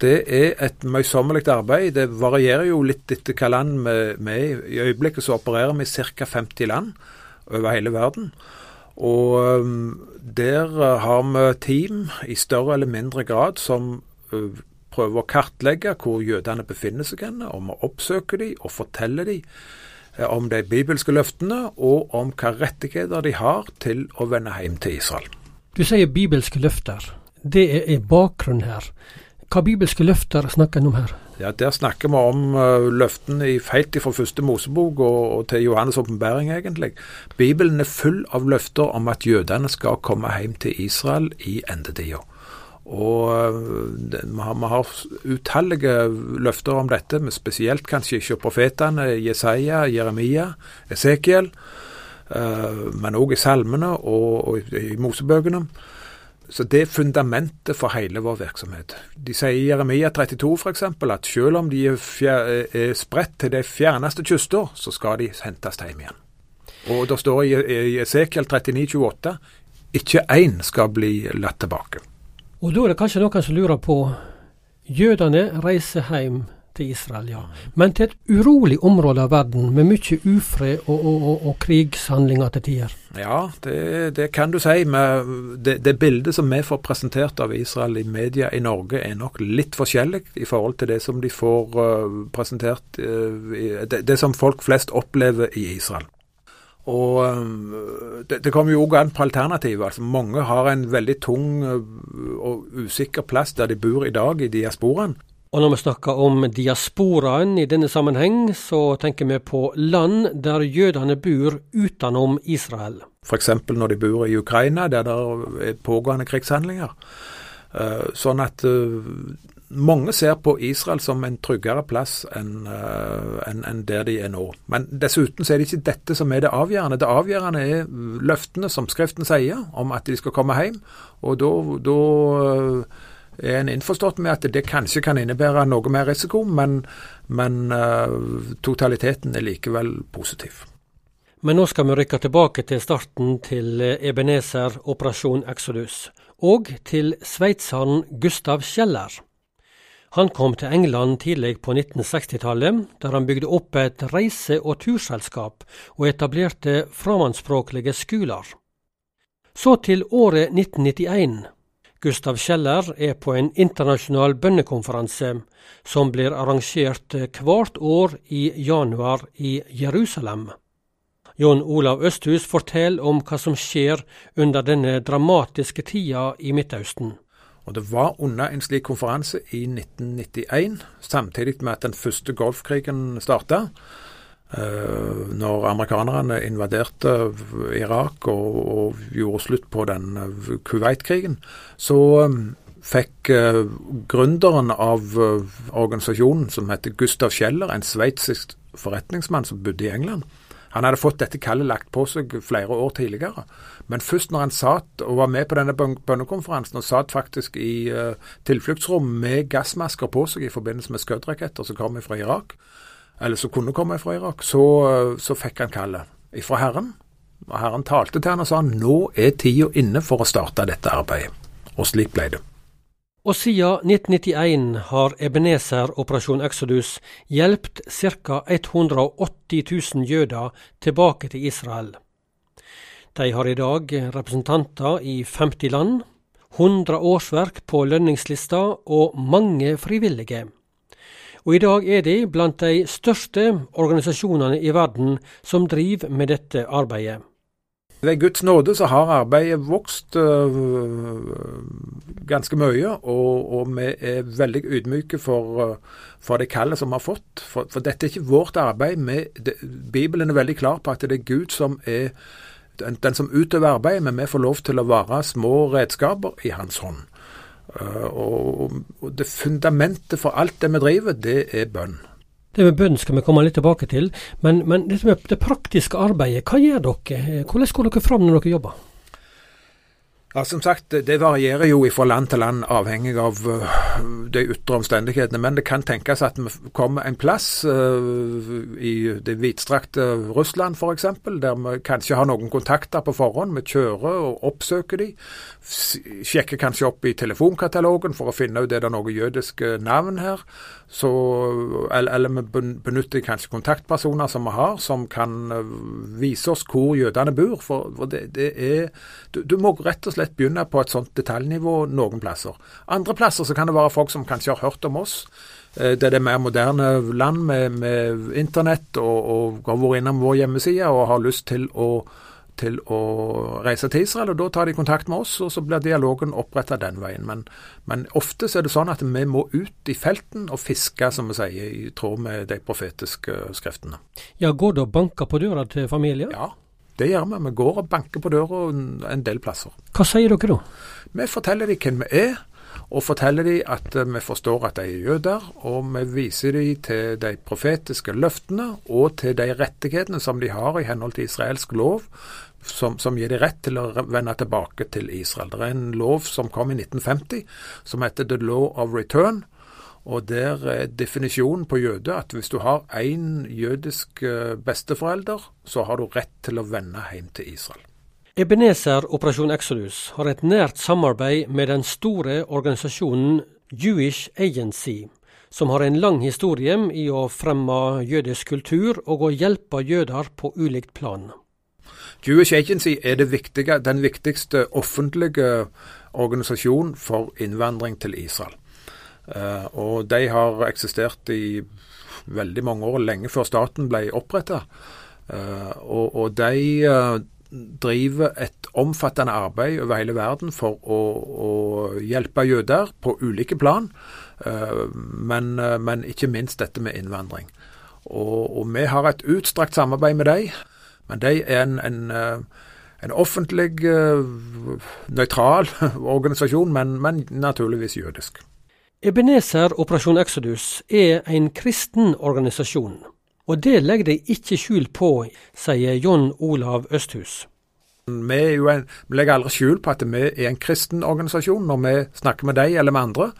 Det er et møysommelig arbeid. Det varierer jo litt etter hva land vi er i. I øyeblikket så opererer vi i ca. 50 land over hele verden. Og um, der uh, har vi team i større eller mindre grad som uh, prøver å kartlegge hvor jødene befinner seg henne, om å oppsøke dem og fortelle dem uh, om de bibelske løftene, og om hva rettigheter de har til å vende hjem til Israel. Du sier bibelske løfter. Det er bakgrunnen her. Hva bibelske løfter snakker en om her? Ja, Der snakker vi om uh, løftene i fra første Mosebok og, og til Johannes' åpenbaring, egentlig. Bibelen er full av løfter om at jødene skal komme hjem til Israel i endetida. Og uh, vi, har, har utallige løfter om dette, men spesielt kanskje ikke profetene Jesaja, Jeremia, Esekiel, uh, men òg i salmene og, og i, i Mosebøkene. Så det er fundamentet for hele vår virksomhet. De sier i Jeremia 32 f.eks. at selv om de er, er spredt til de fjerneste kyster, så skal de hentes hjem igjen. Og det står i Esekiel 39, 28 ikke én skal bli latt tilbake. Og da er det kanskje noen som lurer på Jødene reiser hjem til Israel, ja. Men til et urolig område av verden, med mye ufred og, og, og, og krigshandlinger til tider. Ja, det, det, kan du si. Det, det, bildet som vi får presentert av Israel i media i Norge, er nok litt forskjellig i forhold til det som de får uh, presentert uh, det, det, som folk flest opplever i Israel. Og uh, det, det kommer jo òg an på alternativet. Altså, mange har en veldig tung og usikker plass der de bor i dag, i diasporaen. Og når vi snakker om diasporaen i denne sammenheng, så tenker vi på land der jødene bor utenom Israel. F.eks. når de bor i Ukraina, der det er pågående krigshandlinger. Eh, sånn at eh, mange ser på Israel som en tryggere plass enn en, en der de er nå. Men dessuten så er det ikke dette som er det avgjørende. Det avgjørende er løftene som Skriften sier om at de skal komme hjem. Og da er en innforstått med at det kanskje kan innebære noe mer risiko, men, men uh, totaliteten er likevel positiv. Men nå skal vi rykke tilbake til starten til Ebenezer Operasjon Exodus, og til sveitseren Gustav Kjeller. Han kom til England tidlig på 1960-tallet, der han bygde opp et reise- og turselskap og etablerte framandspråklige skoler. Så til året 1991 Gustav Kjeller er på en internasjonal bønnekonferanse som blir arrangert hvert år i januar i Jerusalem. Jon Olav Østhus forteller om hva som skjer under denne dramatiske tida i Midtøsten. Og Det var under en slik konferanse i 1991, samtidig med at den første golfkrigen starta. Uh, når amerikanerne invaderte Irak og, og gjorde slutt på den uh, Kuwait-krigen, så um, fikk gründeren av organisasjonen, som heter Gustav Kjeller, en sveitsisk forretningsmann som bodde i England, han hadde fått dette kallet lagt på seg flere år tidligere. Men først når han satt og var med på denne bønnekonferansen, og satt faktisk i tilfluktsrom med gassmasker på seg i forbindelse med skuddraketter som kom fra Irak, eller som kunne komme fra Irak, så, så fikk han kallet fra Herren. Og Herren talte til han og sa nå er tida inne for å starte dette arbeidet. Og slik ble det. Og siden 1991 har Ebenezer Operasjon Exodus hjulpet ca. 180 000 jøder tilbake til Israel. De har i dag representanter i 50 land, 100 årsverk på lønningslista og mange frivillige. Og i dag er de blant de største organisasjonene i verden som driver med dette arbeidet. Ved Guds nåde så har arbeidet vokst øh, ganske mye, og, og, vi er veldig ydmyke for, uh, for det kallet som vi har fått. For, for, dette er ikke vårt arbeid. Med, det, Bibelen er veldig klar på at det er Gud som er den, den som utøver arbeidet, men vi får lov til å være små redskaper i hans hånd. Eh, og, det fundamentet for alt det vi driver, det er bønn. Det med bønn skal vi komme litt tilbake til, men, men det, det praktiske arbeidet, hva gjør dere? Hvordan går dere fram når dere jobber? Ja, Som sagt, det varierer jo fra land til land, avhengig av uh, de ytre omstendighetene. Men det kan tenkes at vi kommer en plass uh, i det vidstrakte Russland f.eks., der vi kanskje har noen kontakter på forhånd. Vi kjører og oppsøker de. Sjekker kanskje opp i telefonkatalogen for å finne ut er det noe jødiske navn her. Så, eller, eller vi benytter kanskje kontaktpersoner som vi har, som kan uh, vise oss hvor jødene bor. For, for det, det er, du, du må rett og slett begynne på et sånt detaljnivå noen plasser. Andre plasser så kan det være folk som kanskje har hørt om oss. Eh, det er det mer moderne land med, med internett og, og har vært innom vår hjemmeside og har lyst til å, til å reise til Israel. og Da tar de kontakt med oss, og så blir dialogen oppretta den veien. Men, men, ofte så er det sånn at vi må ut i felten og fiske, som vi sier, i tråd med de profetiske skriftene. Ja, Går det og banker på døra til familier? Ja, det gjør vi. Vi går og banker på døra en del plasser. Hva sier dere da? Vi forteller dem hvem vi er, og forteller dem at eh, vi forstår at de er jøder. Og vi viser dem til de profetiske løftene og til de rettighetene som de har i henhold til israelsk lov. Som, som, gir dem rett til å vende tilbake til Israel. Det er en lov som kom i 1950 som heter The Law of Return. Og der er definisjonen på jøde at hvis du har én jødisk eh, besteforelder, så har du rett til å vende hjem til Israel. Ebenezer Operasjon Exodus har et nært samarbeid med den store organisasjonen Jewish Agency, som har en lang historie i å fremme jødisk kultur og å hjelpe jøder på ulikt plan. Jewish Agency er viktige, den viktigste offentlige organisasjonen for innvandring til Israel. Uh, og de har eksistert i veldig mange år, lenge før staten ble oppretta. Eh, og, og, de uh, driver et omfattende arbeid over hele verden for å, å hjelpe jøder på ulike plan, men, men, ikke minst dette med innvandring. Og, og, vi har et utstrakt samarbeid med dem, men de er en, en, en offentlig, nøytral organisasjon, men, men naturligvis jødisk. Ebenezer Operasjon Exodus er en kristen organisasjon, og det legger de ikke skjul på, sier John Olav Østhus. Vi, en, vi, legger aldri skjul på at vi er en kristen organisasjon når vi snakker med deg eller med andre,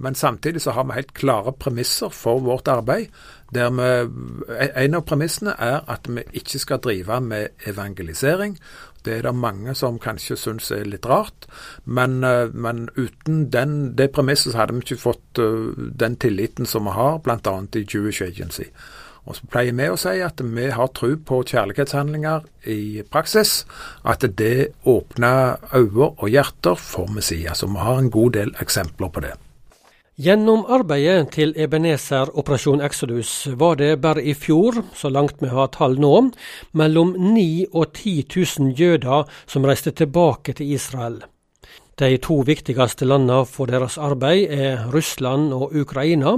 men samtidig så har vi helt klare premisser for vårt arbeid. der vi, En av premissene er at vi ikke skal drive med evangelisering. Det er det mange som kanskje syns er litt rart. Men, eh, men uten den, det premisset så hadde vi ikke fått uh, den tilliten som vi har, bl.a. i Jewish Agency. Og så pleier vi å si at vi har tro på kjærlighetshandlinger i praksis. At det åpner øyne og hjerter for Messias. Så vi har en god del eksempler på det. Gjennom arbeidet til Ebenezer Operasjon Exodus var det bare i fjor, så langt vi har tall nå, mellom 9 og 10 000 jøder som reiste tilbake til Israel. De to viktigste landene for deres arbeid er Russland og Ukraina,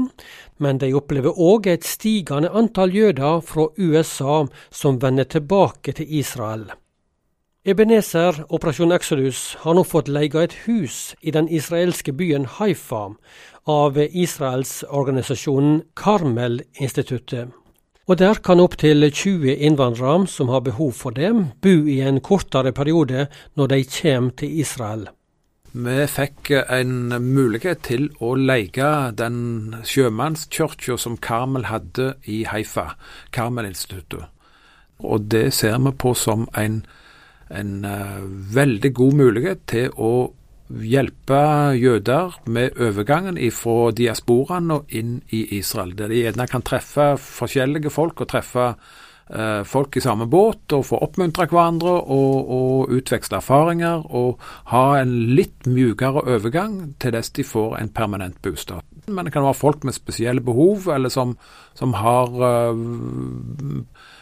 men de opplever òg et stigende antall jøder fra USA som vender tilbake til Israel. Ebenezer Operasjon Exodus har nå fått leie et hus i den israelske byen Haifa, av Israelsorganisasjonen Karmel-instituttet. Og der kan opptil 20 innvandrere som har behov for det, bo i en kortere periode når de kommer til Israel. Vi fikk en mulighet til å leie den sjømannskirka som Karmel hadde i Haifa, Karmel-instituttet. Og det ser vi på som en, en uh, veldig god mulighet til å hjelpe jøder med overgangen fra diasporaen og inn i Israel. Der de gjerne kan treffe forskjellige folk og treffe eh, folk i samme båt og få oppmuntre hverandre og, og, utveksle erfaringer og ha en litt mjukere overgang til dess de får en permanent bostad. Men det kan være folk med spesielle behov, eller som, som har uh,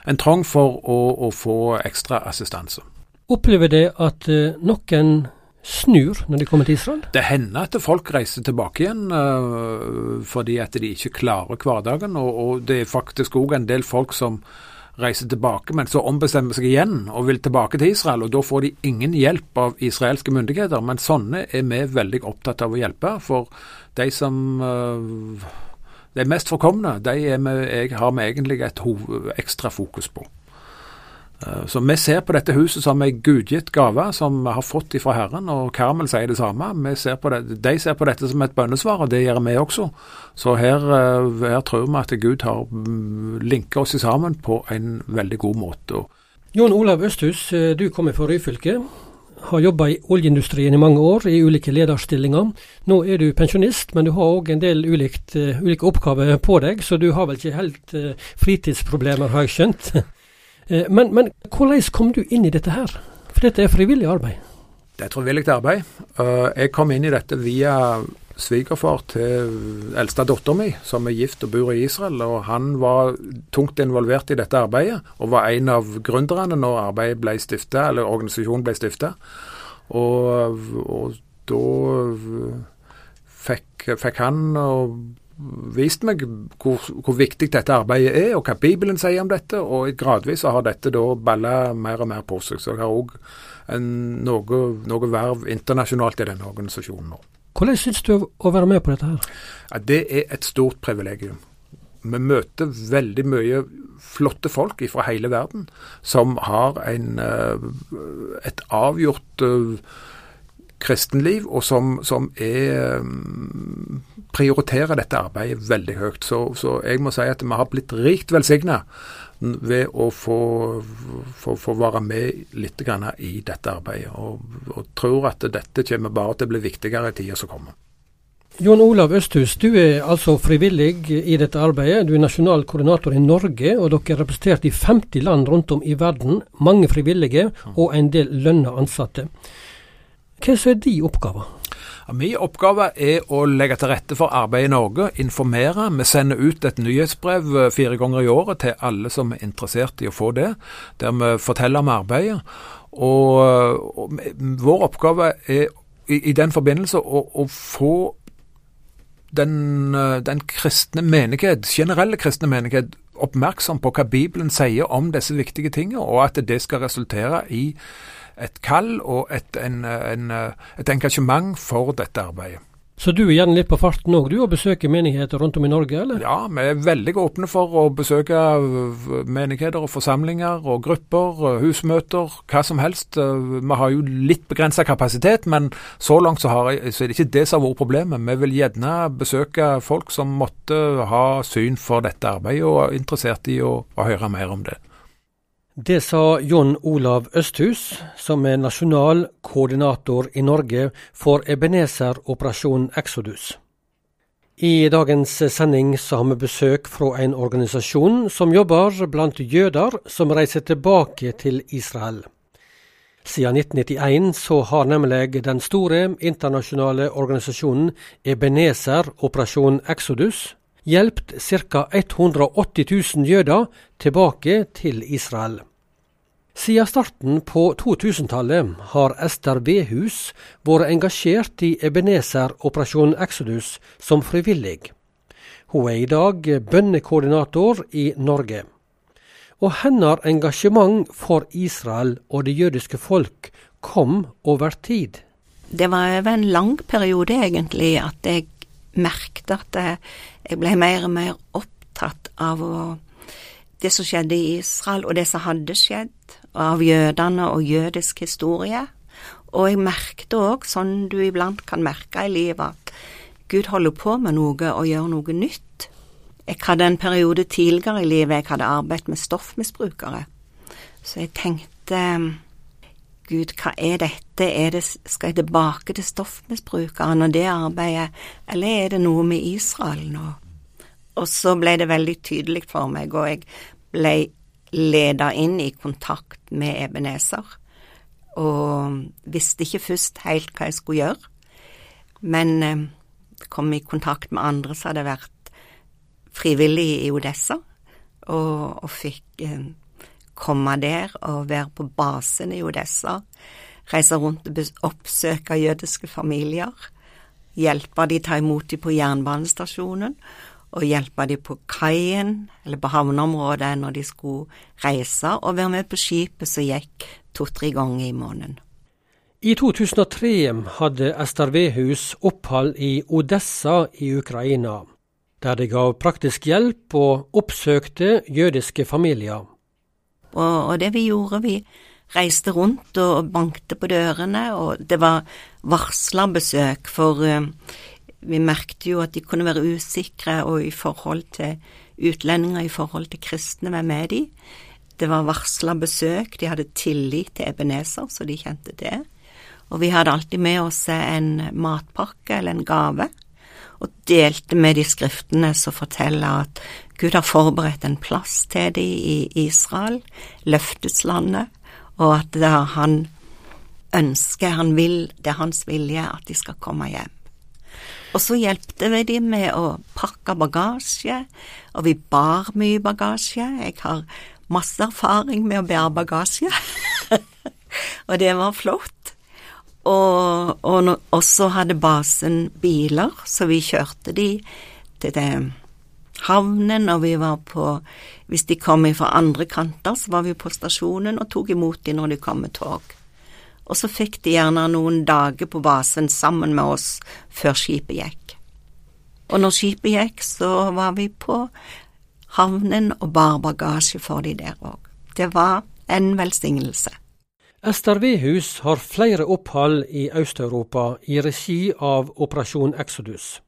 en trang for å, å få ekstra assistanse. Opplever det at uh, noen snur når de kommer til Israel? Det hender at folk reiser tilbake igjen uh, fordi at de ikke klarer hverdagen. Og, og det er faktisk òg en del folk som reiser tilbake, men så ombestemmer seg igjen og vil tilbake til Israel. og Da får de ingen hjelp av israelske myndigheter. Men sånne er vi veldig opptatt av å hjelpe. For de som uh, de mest forkomne, de vi, har vi egentlig et ekstra fokus på. Eh, så vi ser på dette huset som en gudgitt gave som vi har fått ifra Herren, og Karmel sier det samme. Ser det, de ser på dette som et bønnesvar, og det gjør vi også. Så her, eh, her tror vi at Gud har linket linka oss sammen på en veldig god måte. Jon Olav Østhus, eh, du kommer fra Ryfylke. Har jobba i oljeindustrien i mange år, i ulike lederstillinger. Nå er du pensjonist, men du har òg en del ulikt, ulike oppgaver på deg, så du har vel ikke helt fritidsproblemer, har jeg skjønt? Eh, men, men hvordan kom du inn i dette her? For dette er frivillig arbeid? Det er frivillig arbeid. Eh, jeg kom inn i dette via svigerfar til eldste dattera mi, som er gift og bor i Israel. og Han var tungt involvert i dette arbeidet, og var en av gründerne når arbeidet ble stiftet, eller organisasjonen ble stifta. Og, og, da fikk, fikk han og vist meg hvor, hvor, viktig dette arbeidet er, og hva Bibelen sier om dette. Og gradvis har dette da balla mer og mer på seg. Så jeg har òg noe, noe, verv internasjonalt i denne organisasjonen nå. Hvordan syns du å være med på dette her? Ja, det er et stort privilegium. Vi møter veldig mye flotte folk fra hele verden som har en, eh, et avgjort uh, kristenliv, og som, som er, mm, prioriterer dette arbeidet veldig høyt. Så, så, jeg må si at vi har blitt rikt velsigna ved å få, få, få, være med litt i dette arbeidet. Og, og, tror at dette kommer bare til å bli viktigere i tida som kommer. Jon Olav Østhus, du er altså frivillig i dette arbeidet. Du er nasjonal koordinator i Norge, og dere er representert i 50 land rundt om i verden. Mange frivillige og en del lønna ansatte. Hva er de oppgaver? Min oppgave er å legge til rette for arbeid i Norge, informere. Vi sender ut et nyhetsbrev eh, fire ganger i året til alle som er interessert i å få det, der vi forteller om arbeidet. Og, og vår oppgave er i, i den forbindelse å, å få den, eh, den, kristne menighet, generelle kristne menighet, oppmerksom på hva Bibelen sier om disse viktige tingene, og at det skal resultere i et kall og et, en, en, et engasjement for dette arbeidet. Så du er gjerne litt på farten òg, du, og besøker menigheter rundt om i Norge, eller? Ja, vi er veldig åpne for å besøke menigheter og forsamlinger og grupper, husmøter, hva som helst. Vi har jo litt begrensa kapasitet, men så langt så, jeg, så, er det ikke det som har vært problemet. Vi vil gjerne besøke folk som måtte ha syn for dette arbeidet og er interessert i å, å høre mer om det. Det sa John Olav Østhus, som er nasjonal koordinator i Norge for Ebenezer Operasjon Exodus. I dagens sending så har vi besøk fra en organisasjon som jobber blant jøder som reiser tilbake til Israel. Siden 1991 så har nemlig den store internasjonale organisasjonen Ebenezer Operasjon Exodus hjulpet ca. 180 000 jøder tilbake til Israel. Siden starten på 2000-tallet har Ester Behus vært engasjert i Ebenezer Operasjon Exodus som frivillig. Hun er i dag bønnekoordinator i Norge. Og hennes engasjement for Israel og det jødiske folk kom over tid. Det var over en lang periode, egentlig, at jeg merket at jeg ble mer og mer opptatt av det som skjedde i Israel, og det som hadde skjedd, av jødene og jødisk historie. Og jeg merket òg, sånn du iblant kan merke i livet, at Gud holder på med noe og gjør noe nytt. Jeg hadde en periode tidligere i livet jeg hadde arbeidet med stoffmisbrukere, så jeg tenkte Gud, hva er dette, er det, skal jeg tilbake til stoffmisbrukeren og det arbeidet, eller er det noe med Israel nå? Og så ble det veldig tydelig for meg, og jeg ble leda inn i kontakt med Ebenezer, og visste ikke først helt hva jeg skulle gjøre, men eh, kom i kontakt med andre som hadde vært frivillige i Odessa, og, og fikk eh, komme der og være på basen i Odessa, reise rundt og oppsøke jødiske familier, hjelpe de ta imot dem på jernbanestasjonen, og hjelpe dem på kaien eller på havneområdet når de skulle reise, og være med på skipet som gikk to-tre ganger i måneden. I 2003 hadde Ester Vehus opphold i Odessa i Ukraina, der de gav praktisk hjelp og oppsøkte jødiske familier. Og, og det vi gjorde, vi reiste rundt og bankte på dørene, og det var varslerbesøk, for uh, vi merkte jo at de kunne være usikre og i forhold til utlendinger, i forhold til kristne, hvem er de? Det var varsla besøk, de hadde tillit til Ebenezer, så de kjente det. Og vi hadde alltid med oss en matpakke eller en gave, og delte med de skriftene som forteller at Gud har forberedt en plass til dem i Israel, løfteslandet, og at det er han ønsker, han vil, det er hans vilje at de skal komme hjem. Og så hjelpte vi dem med å pakke bagasje, og vi bar mye bagasje. Jeg har masse erfaring med å bære bagasje, og det var flott. Og, og, og, så hadde basen biler, så vi kjørte de til det havnen, og vi var på Hvis de kom fra andre kanter, så var vi på stasjonen og tok imot dem når de kom med tog. Og så fikk de gjerne noen dager på basen sammen med oss før skipet gikk. Og når skipet gikk, så var vi på havnen og bar bagasje for de der òg. Det var en velsignelse. Ester Vehus har flere opphold i Øst-Europa i regi av Operasjon Exodus.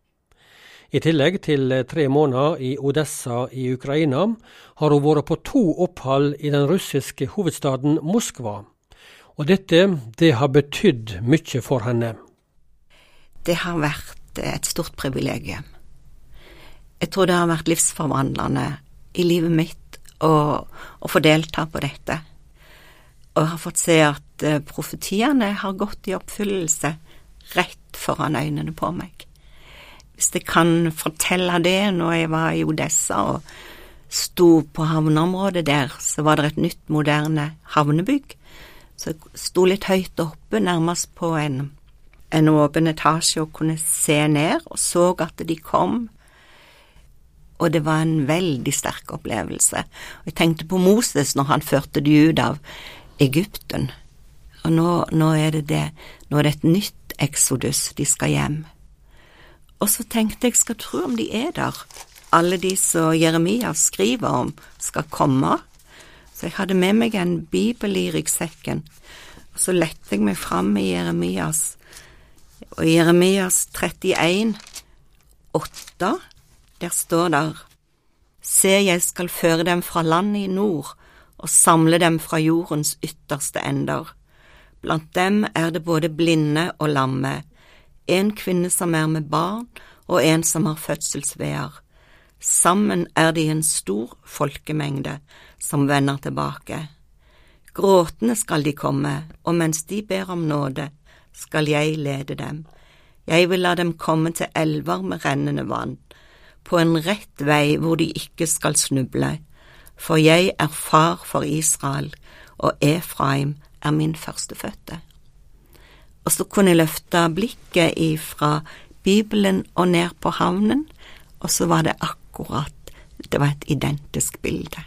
I tillegg til tre måneder i Odessa i Ukraina, har hun vært på to opphold i den russiske hovedstaden Moskva. Og dette, det har betydd mye for henne. Det har vært et stort privilegium. Jeg tror det har vært livsforvandlende i livet mitt å, å få delta på dette. Og jeg har fått se at uh, profetiene har gått i oppfyllelse rett foran øynene på meg. Hvis jeg kan fortelle det når jeg var i Odessa og sto på havneområdet der, så var det et nytt, moderne havnebygg. Så jeg sto litt høyt oppe, nærmest på en, en åpen etasje, og kunne se ned, og så at de kom og det var en veldig sterk opplevelse. Og jeg tenkte på Moses når han førte de ut av Egypten. Og nå, nå, er det det, nå er det et nytt eksodus, de skal hjem. Og så tenkte jeg, skal tro om de er der, alle de som Jeremia skriver om, skal komme. Så jeg hadde med meg en bibel i ryggsekken, og så lette jeg meg fram i Jeremias, og i Jeremias 31, 8, der står der, Se, jeg skal føre dem fra landet i nord og samle dem fra jordens ytterste ender. Blant dem er det både blinde og lamme, en kvinne som er med barn og en som har fødselsveer. Sammen er de en stor folkemengde som vender tilbake. Gråtende skal de komme, og mens de ber om nåde, skal jeg lede dem. Jeg vil la dem komme til elver med rennende vann på en rett vei hvor de ikke skal snuble, for jeg er far for Israel, og Efraim er min førstefødte. Og så kunne jeg løfte blikket ifra Bibelen og ned på havnen, og så var det akkurat Det var et identisk bilde.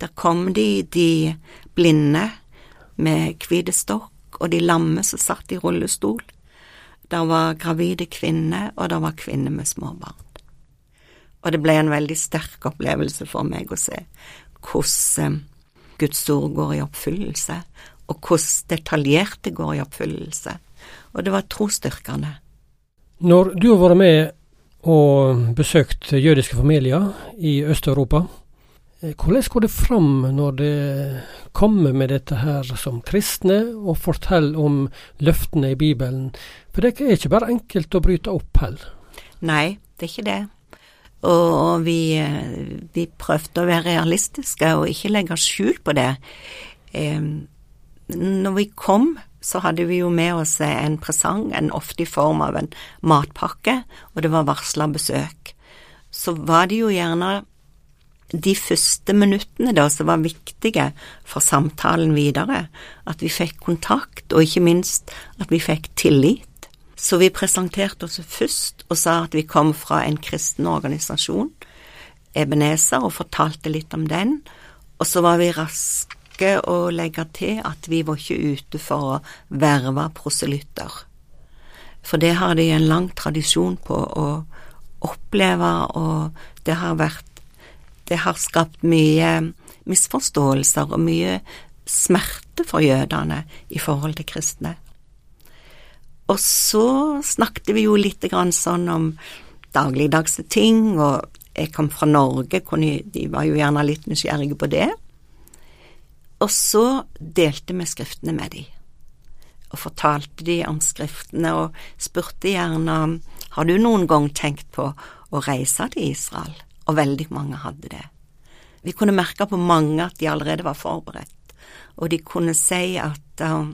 Der kom de, de blinde med hvite stokk, og de lamme som satt i rullestol. Der var gravide kvinner, og der var kvinner med små barn. Og det ble en veldig sterk opplevelse for meg å se hvordan Guds ord går i oppfyllelse, og hvordan detaljert det går i oppfyllelse. Og det var trosstyrkende. Når du har vært med og besøkt jødiske familier i Øst-Europa, eh, hvordan går det fram når det kommer med dette her som kristne, og forteller om løftene i Bibelen? For det er ikke bare enkelt å bryte opp heller. Nei, det er ikke det. Og vi, vi, prøvde å være realistiske og ikke legge skjul på det. Når vi kom, så hadde vi jo med oss en presang, en ofte i form av en matpakke, og det var varsla besøk. Så var det jo gjerne de første minuttene da som var viktige for samtalen videre, at vi fikk kontakt, og ikke minst at vi fikk tillit. Så vi presenterte oss først og sa at vi kom fra en kristen organisasjon, Ebenezer, og fortalte litt om den. Og så var vi raske å legge til at vi var ikke ute for å verve proselytter. For det har de en lang tradisjon på å oppleve, og det har vært Det har skapt mye, misforståelser og mye smerte for jødene i forhold til kristne. Og så snakket vi jo litt grann sånn om dagligdagse ting, og jeg kom fra Norge, de var jo gjerne litt nysgjerrige på det. Og så delte vi skriftene med de, og fortalte de om skriftene, og spurte gjerne om har du noen gang tenkt på å reise til Israel, og veldig mange hadde det. Vi kunne merke på mange at de allerede var forberedt, og de kunne si at uh,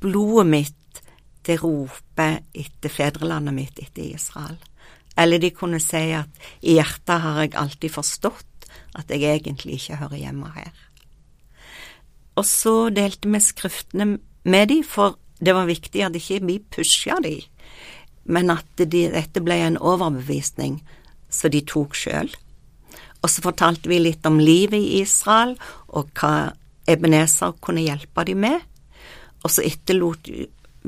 blodet mitt det roper etter fedrelandet mitt, etter Israel. Eller de kunne si at i hjertet har jeg alltid forstått at jeg egentlig ikke hører hjemme her. Og så delte vi skriftene med de, for det var viktig at ikke vi pusha de, men at de, dette ble en overbevisning så de tok sjøl. Og så fortalte vi litt om livet i Israel, og hva Ebenezer kunne hjelpe dem med. Og så etterlot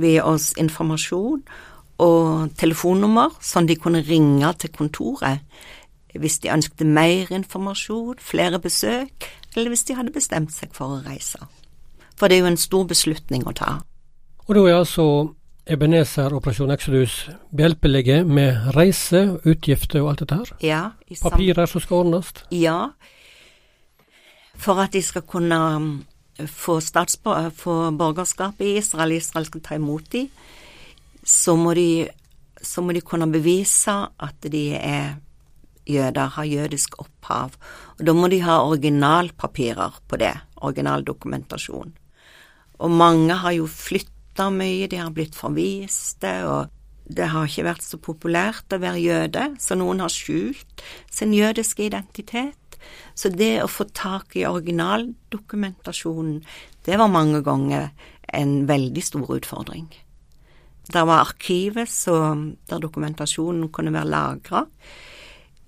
vi oss informasjon og telefonnummer, sånn de kunne ringe til kontoret hvis de ønsket mer informasjon, flere besøk, eller hvis de hadde bestemt seg for å reise. For det er jo en stor beslutning å ta. Og da er altså Ebenezer Operasjon Exodus behjelpelige med reise, utgifter og alt dette her? Ja. Papirer som skal ordnes? Ja. For at de skal kunne få, få borgerskap i Israel, Israel skal ta imot dem, så må de, så må de kunne bevise at de er jøder, har jødisk opphav. Og da må de ha originalpapirer på det, originaldokumentasjon. Og mange har jo flytta mye, de har blitt forviste, og det har ikke vært så populært å være jøde, så noen har skjult sin jødiske identitet. Så det å få tak i originaldokumentasjonen, det var mange ganger en veldig stor utfordring. Det var arkivet så, der dokumentasjonen kunne være lagra.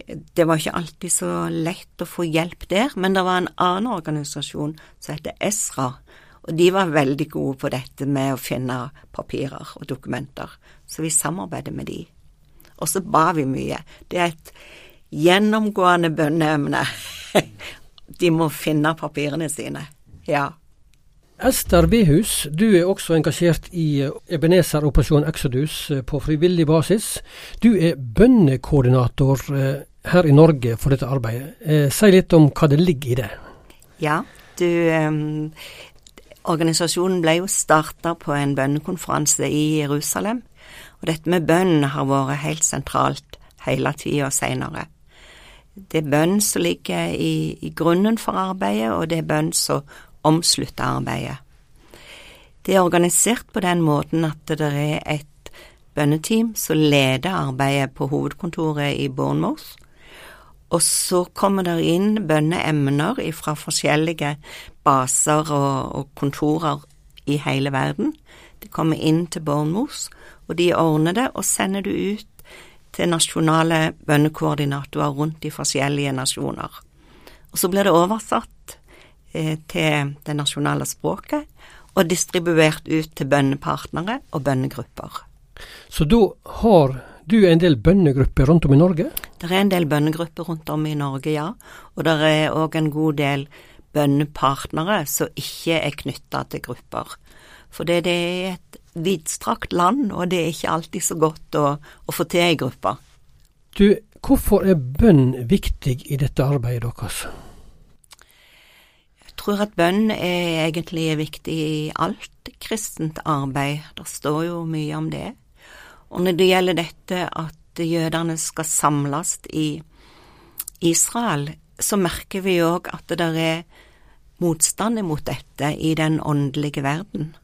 Det var ikke alltid så lett å få hjelp der, men det var en annen organisasjon som heter Esra, og de var veldig gode på dette med å finne papirer og dokumenter, så vi samarbeidet med de. Og så ba vi mye. Det er et gjennomgående bønneemne. De må finne papirene sine. Ja. Ester Behus, du er også engasjert i Ebenezer-operasjonen Exodus på frivillig basis. Du er bønnekoordinator eh, her i Norge for dette arbeidet. Eh, si litt om hva det ligger i det. Ja, du um, Organisasjonen ble jo starta på en bønnekonferanse i Jerusalem. Og dette med bønn har vært helt sentralt hele tida seinere. Det er bønn som ligger i, i, grunnen for arbeidet, og det er bønn som omslutter arbeidet. Det er organisert på den måten at det er et bønneteam som leder arbeidet på hovedkontoret i Bournemouth. Og så kommer det inn bønneemner fra forskjellige baser og, og kontorer i hele verden. De kommer inn til Bornmos, og de ordner det og sender det ut til nasjonale bønnekoordinatorer rundt de forskjellige nasjoner. Og så blir det oversatt eh, til det nasjonale språket og distribuert ut til bønnepartnere og bønnegrupper. Så da har du er en del bønnegrupper rundt om i Norge? Det er en del bønnegrupper rundt om i Norge, ja. Og det er òg en god del bønnepartnere som ikke er knytta til grupper. For det, er et vidstrakt land, og det er ikke alltid så godt å, å få til i gruppe. Du, hvorfor er bønn viktig i dette arbeidet deres? Jeg tror at bønn er egentlig viktig i alt kristent arbeid. Det står jo mye om det. Og når det gjelder dette at jødene skal samles i Israel, så merker vi òg at det er motstand mot dette i den åndelige verden.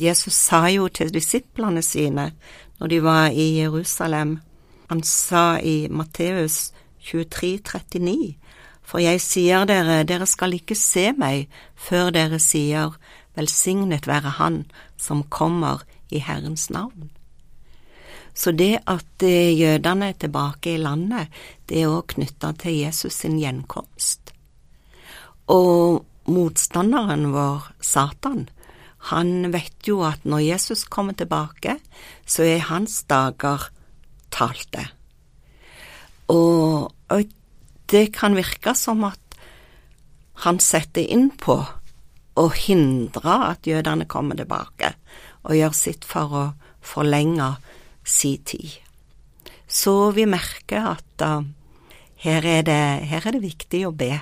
Jesus sa jo til disiplene sine når de var i Jerusalem, han sa i Matteus 23, 39, For jeg sier dere, dere skal ikke se meg før dere sier, Velsignet være Han som kommer i Herrens navn. Så det at eh, jødene er tilbake i landet, det er òg knytta til Jesus sin gjenkomst. Og motstanderen vår, Satan, han vet jo at når Jesus kommer tilbake, så er hans dager talte. Og, og det kan virke som at han setter inn på å hindre at jødene kommer tilbake, og gjør sitt for å forlenge si tid. Så vi merker at uh, her, er det, her er det viktig å be